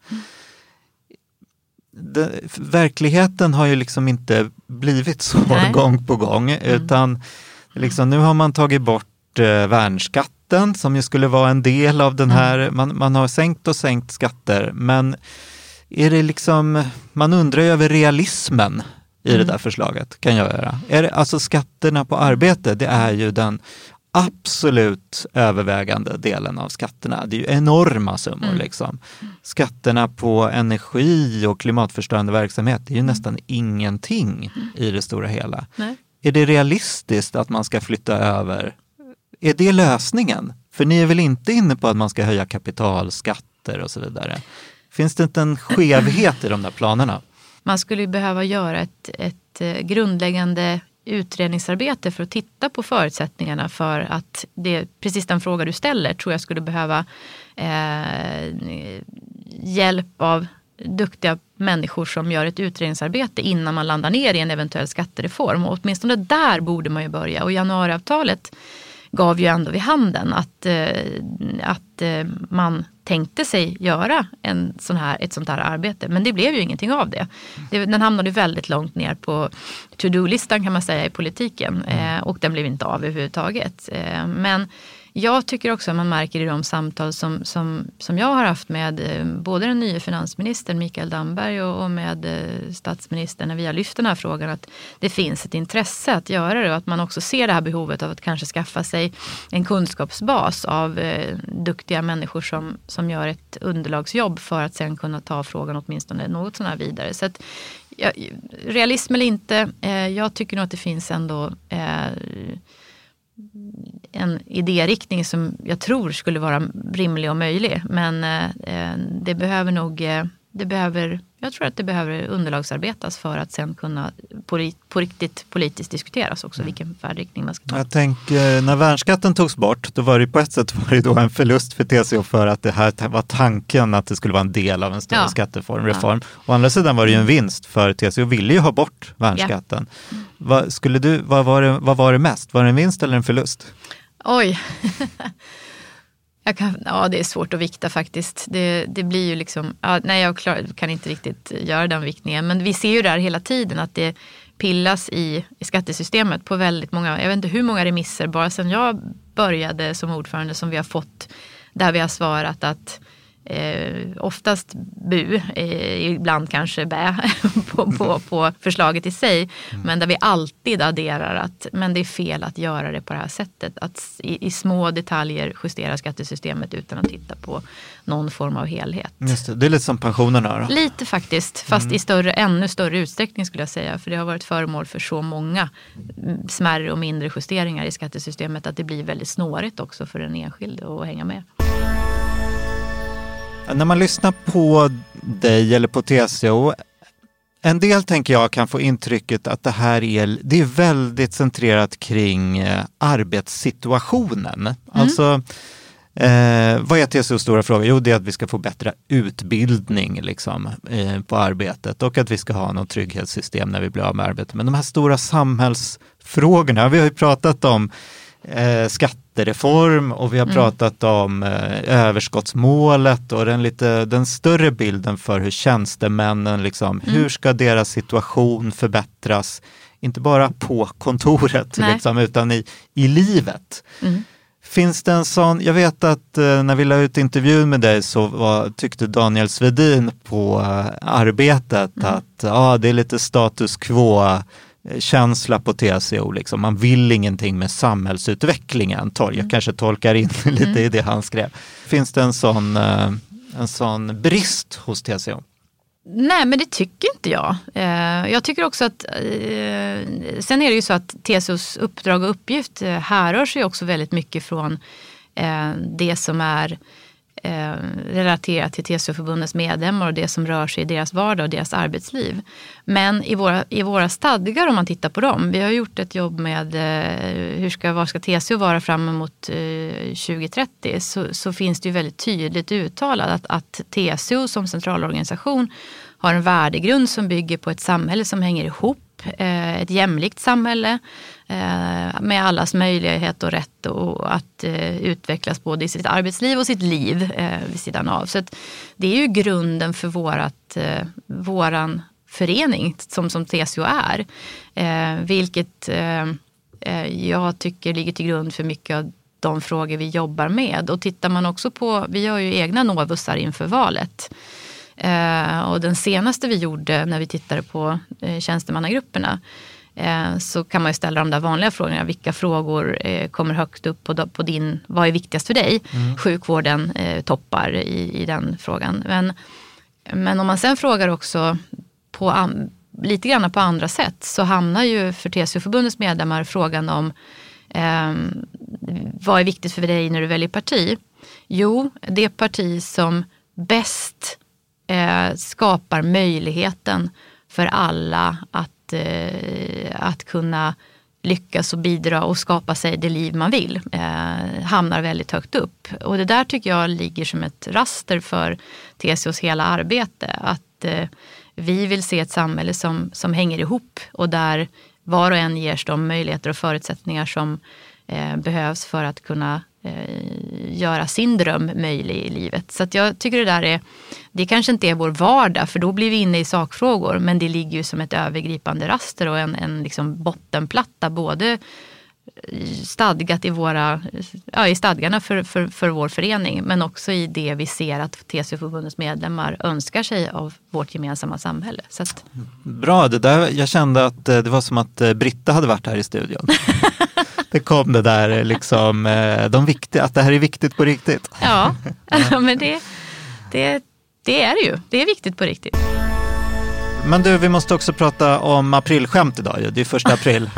Det, verkligheten har ju liksom inte blivit så Nej. gång på gång, utan liksom, nu har man tagit bort eh, värnskatten som ju skulle vara en del av den här, man, man har sänkt och sänkt skatter, men är det liksom, man undrar ju över realismen i det där förslaget, kan jag göra. Är det, alltså skatterna på arbete, det är ju den absolut övervägande delen av skatterna. Det är ju enorma summor. Liksom. Skatterna på energi och klimatförstörande verksamhet, det är ju nästan ingenting i det stora hela. Nej. Är det realistiskt att man ska flytta över? Är det lösningen? För ni är väl inte inne på att man ska höja kapitalskatter och så vidare? Finns det inte en skevhet i de där planerna? Man skulle behöva göra ett, ett eh, grundläggande utredningsarbete för att titta på förutsättningarna för att det, precis den fråga du ställer tror jag skulle behöva eh, hjälp av duktiga människor som gör ett utredningsarbete innan man landar ner i en eventuell skattereform. Och åtminstone där borde man ju börja. Och januariavtalet gav ju ändå vid handen att, eh, att eh, man tänkte sig göra en sån här, ett sånt här arbete. Men det blev ju ingenting av det. den hamnade väldigt långt ner på to-do-listan kan man säga i politiken. Eh, och den blev inte av överhuvudtaget. Men jag tycker också att man märker i de samtal som, som, som jag har haft med eh, både den nya finansministern Mikael Damberg och, och med eh, statsministern när vi har lyft den här frågan att det finns ett intresse att göra det och att man också ser det här behovet av att kanske skaffa sig en kunskapsbas av eh, duktiga människor som, som gör ett underlagsjobb för att sen kunna ta frågan åtminstone något sådär vidare. Så att, ja, realism eller inte, eh, jag tycker nog att det finns ändå eh, en idériktning som jag tror skulle vara rimlig och möjlig. Men eh, eh det behöver nog eh, det behöver, jag tror att det behöver underlagsarbetas för att sen kunna på, på riktigt politiskt diskuteras också Mm. vilken färdriktning man ska ta. Jag tänker, när värnskatten togs bort, då var det på ett sätt var det då en förlust för TCO för att det här var tanken att det skulle vara en del av en större Ja. skattereform. Reform. Å andra sidan var det ju en vinst för TCO ville ju ha bort värnskatten. Vad, skulle du, vad, var det, vad var det mest? Var det en vinst eller en förlust? Oj. jag kan, ja, det är svårt att vikta faktiskt. Det, det blir ju liksom, ja, nej jag klar, kan inte riktigt göra den viktningen. Men vi ser ju där hela tiden att det pillas i, i skattesystemet på väldigt många, jag vet inte hur många remisser bara sedan jag började som ordförande som vi har fått där vi har svarat att Eh, oftast bu, eh, ibland kanske bä på, på, på förslaget i sig. Men där vi alltid adderar att men det är fel att göra det på det här sättet. Att i, i små detaljer justera skattesystemet utan att titta på någon form av helhet. Det, det är lite som pensionerna då. Lite faktiskt, fast i större, ännu större utsträckning skulle jag säga. För det har varit föremål för så många mm, smärre och mindre justeringar i skattesystemet att det blir väldigt snårigt också för den enskilde att hänga med. När man lyssnar på dig eller på TCO, en del tänker jag kan få intrycket att det här är, det är väldigt centrerat kring eh, arbetssituationen. Alltså, eh, vad är TCOs stora fråga? Jo, det är att vi ska få bättre utbildning liksom, eh, på arbetet och att vi ska ha något trygghetssystem när vi blir av med arbetet. Men de här stora samhällsfrågorna, vi har ju pratat om eh, skattereform och vi har pratat om eh, överskottsmålet och den, lite, den större bilden för hur tjänstemännen, liksom, hur ska deras situation förbättras? Inte bara på kontoret liksom, utan i, i livet. Mm. Finns det en sån, jag vet att eh, när vi la ut intervjun med dig så var, tyckte Daniel Svedin på eh, Arbetet att ja, det är lite status quo känsla på TCO, liksom. man vill ingenting med samhällsutvecklingen. Jag kanske tolkar in lite i det han skrev. Finns det en sån, eh, en sån brist hos TCO? Nej, men det tycker inte jag. Eh, jag tycker också att, eh, sen är det ju så att TCOs uppdrag och uppgift eh, härrör sig också väldigt mycket från eh, det som är eh, relaterat till TCO-förbundets medlemmar och det som rör sig i deras vardag och deras arbetsliv. Men i våra, i våra stadgar om man tittar på dem, vi har gjort ett jobb med eh, hur ska, vad ska TCO vara fram emot eh, 2030 så, så finns det ju väldigt tydligt uttalat att, att TCO som centralorganisation har en värdegrund som bygger på ett samhälle som hänger ihop, Eh, ett jämlikt samhälle eh, med allas möjlighet och rätt och att eh, utvecklas både i sitt arbetsliv och sitt liv eh, vid sidan av. Så att det är ju grunden för vårat, eh, våran förening som, som TCO är. Eh, vilket eh, eh, jag tycker ligger till grund för mycket av de frågor vi jobbar med. Och tittar man också på, vi gör ju egna Novusar inför valet. Eh, och den senaste vi gjorde när vi tittade på eh, tjänstemannagrupperna eh, så kan man ju ställa de där vanliga frågorna. Vilka frågor eh, kommer högt upp på, din, vad är viktigast för dig? Sjukvården eh, toppar i, i den frågan. Men, men om man sen frågar också på lite grann på andra sätt så hamnar ju för TCO-förbundets medlemmar frågan om eh, vad är viktigt för dig när du väljer parti? Jo, det parti som bäst eh, skapar möjligheten för alla att, eh, att kunna lyckas och bidra och skapa sig det liv man vill eh, hamnar väldigt högt upp. Och det där tycker jag ligger som ett raster för TCOs hela arbete. Att eh, vi vill se ett samhälle som, som hänger ihop och där var och en ges de möjligheter och förutsättningar som eh, behövs för att kunna Eh, göra sin dröm möjlig i livet. Så att jag tycker det där är, det kanske inte är vår vardag för då blir vi inne i sakfrågor men det ligger ju som ett övergripande raster och en, en liksom bottenplatta både stadgat i, våra, ja, i stadgarna för, för, för vår förening men också i det vi ser att TCO-förbundets medlemmar önskar sig av vårt gemensamma samhälle. Så att, Bra, det där, jag kände att eh, det var som att eh, Britta hade varit här i studion. det kom det där eh, liksom, de viktiga, att det här är viktigt på riktigt. ja, men det, det, det är det ju. Det är viktigt på riktigt. Men du, vi måste också prata om aprilskämt idag. Det är första april.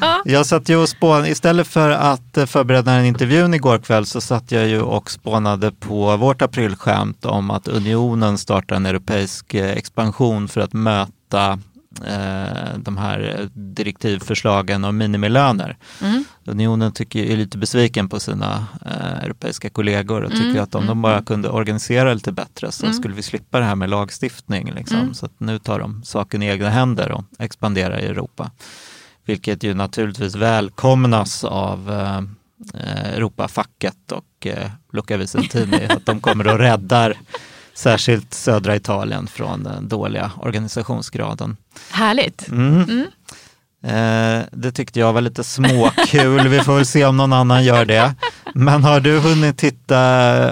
Ja. Jag satt ju och spånade, istället för att eh, förbereda den intervjun igår kväll så satt jag ju och spånade på vårt aprilskämt om att unionen startar en europeisk eh, expansion för att möta eh, de här direktivförslagen om minimilöner. Mm. Unionen tycker, är lite besviken på sina eh, europeiska kollegor och tycker Mm, att om mm, de bara mm. kunde organisera lite bättre så Mm. skulle vi slippa det här med lagstiftning. Liksom. Mm. Så nu tar de saken i egna händer och expanderar i Europa. Vilket ju naturligtvis välkomnas av eh, eh, Europafacket och eh, Luca Vicentini. att de kommer och räddar särskilt södra Italien från den dåliga organisationsgraden. Härligt. Mm. Mm. Eh, det tyckte jag var lite småkul. Vi får väl se om någon annan gör det. Men har du hunnit titta,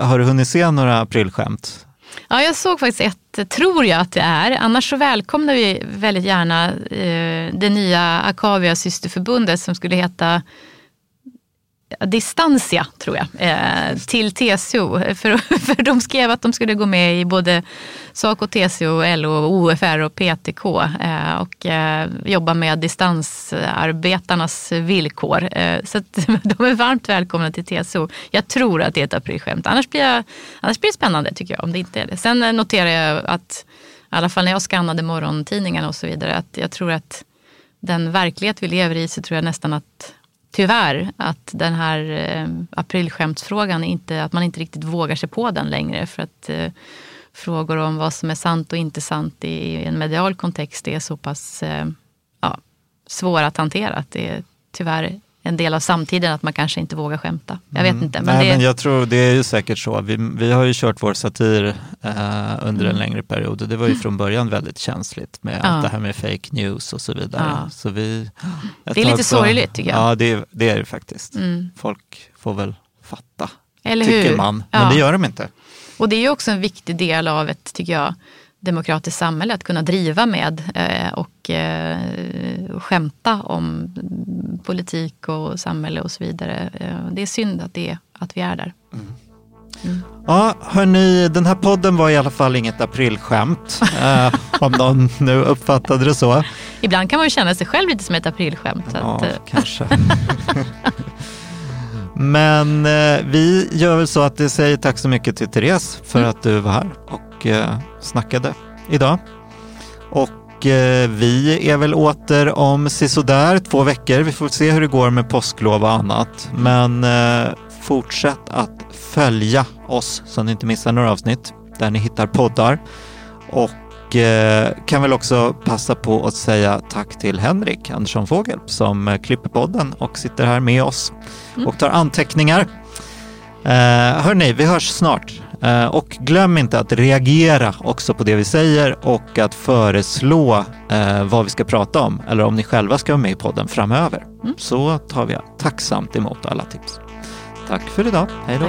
har du hunnit se några aprilskämt? Ja, jag såg faktiskt ett, tror jag att det är. Annars så välkomnar vi väldigt gärna eh, det nya Akavia systerförbundet som skulle heta Distantia, tror jag, eh, till TCO. För, för de skrev att de skulle gå med i både Saco, TCO, LO, OFR och PTK eh, och eh, jobba med distansarbetarnas villkor. Eh, så att de är varmt välkomna till TCO. Jag tror att det är ett aprilskämt. Annars blir, jag, annars blir det spännande tycker jag, om det inte är det. Sen eh, noterar jag att, i alla fall när jag skannade morgontidningarna och så vidare, att jag tror att den verklighet vi lever i så tror jag nästan att tyvärr att den här eh, aprilskämtsfrågan inte, att man inte riktigt vågar sig på den längre. För att eh, frågor om vad som är sant och inte sant i en medial kontext är så pass eh, ja, svåra att hantera. Att det är tyvärr en del av samtiden att man kanske inte vågar skämta. Jag vet inte. Men Mm. Nej, det, men jag tror det är ju säkert så. Vi, vi har ju kört vår satir eh, under en Mm. längre period och det var ju från början väldigt känsligt med Ja. allt det här med fake news och så vidare. Ja. Så vi, Det är lite så- sorgligt, tycker jag. Ja, det, är- det är det faktiskt. Mm. Folk får väl fatta, eller tycker hur? man. Ja. Men det gör de inte. Och det är ju också en viktig del av ett, tycker jag, demokratiskt samhälle att kunna driva med eh, och eh, skämta om politik och samhälle och så vidare. Eh, det är synd att, det, att vi är där. Ja, hörni, den här podden var i alla fall inget aprilskämt. eh, om någon nu uppfattade det så. Ibland kan man ju känna sig själv lite som ett aprilskämt. Ja, att, eh, kanske. Men eh, vi gör väl så att vi säger tack så mycket till Therese för Mm. att du var här och eh, snackade idag. Och eh, vi är väl åter om sisådär två veckor. Vi får se hur det går med påsklov och annat. Men eh, fortsätt att följa oss så ni inte missar några avsnitt där ni hittar poddar. Och kan väl också passa på att säga tack till Henrik Andersson Fågel som klipper podden och sitter här med oss och tar anteckningar. Eh, hörni, vi hörs snart. Eh, och glöm inte att reagera också på det vi säger och att föreslå eh, vad vi ska prata om eller om ni själva ska vara med i podden framöver. Så tar vi tacksamt emot alla tips. Tack för idag. Hej då.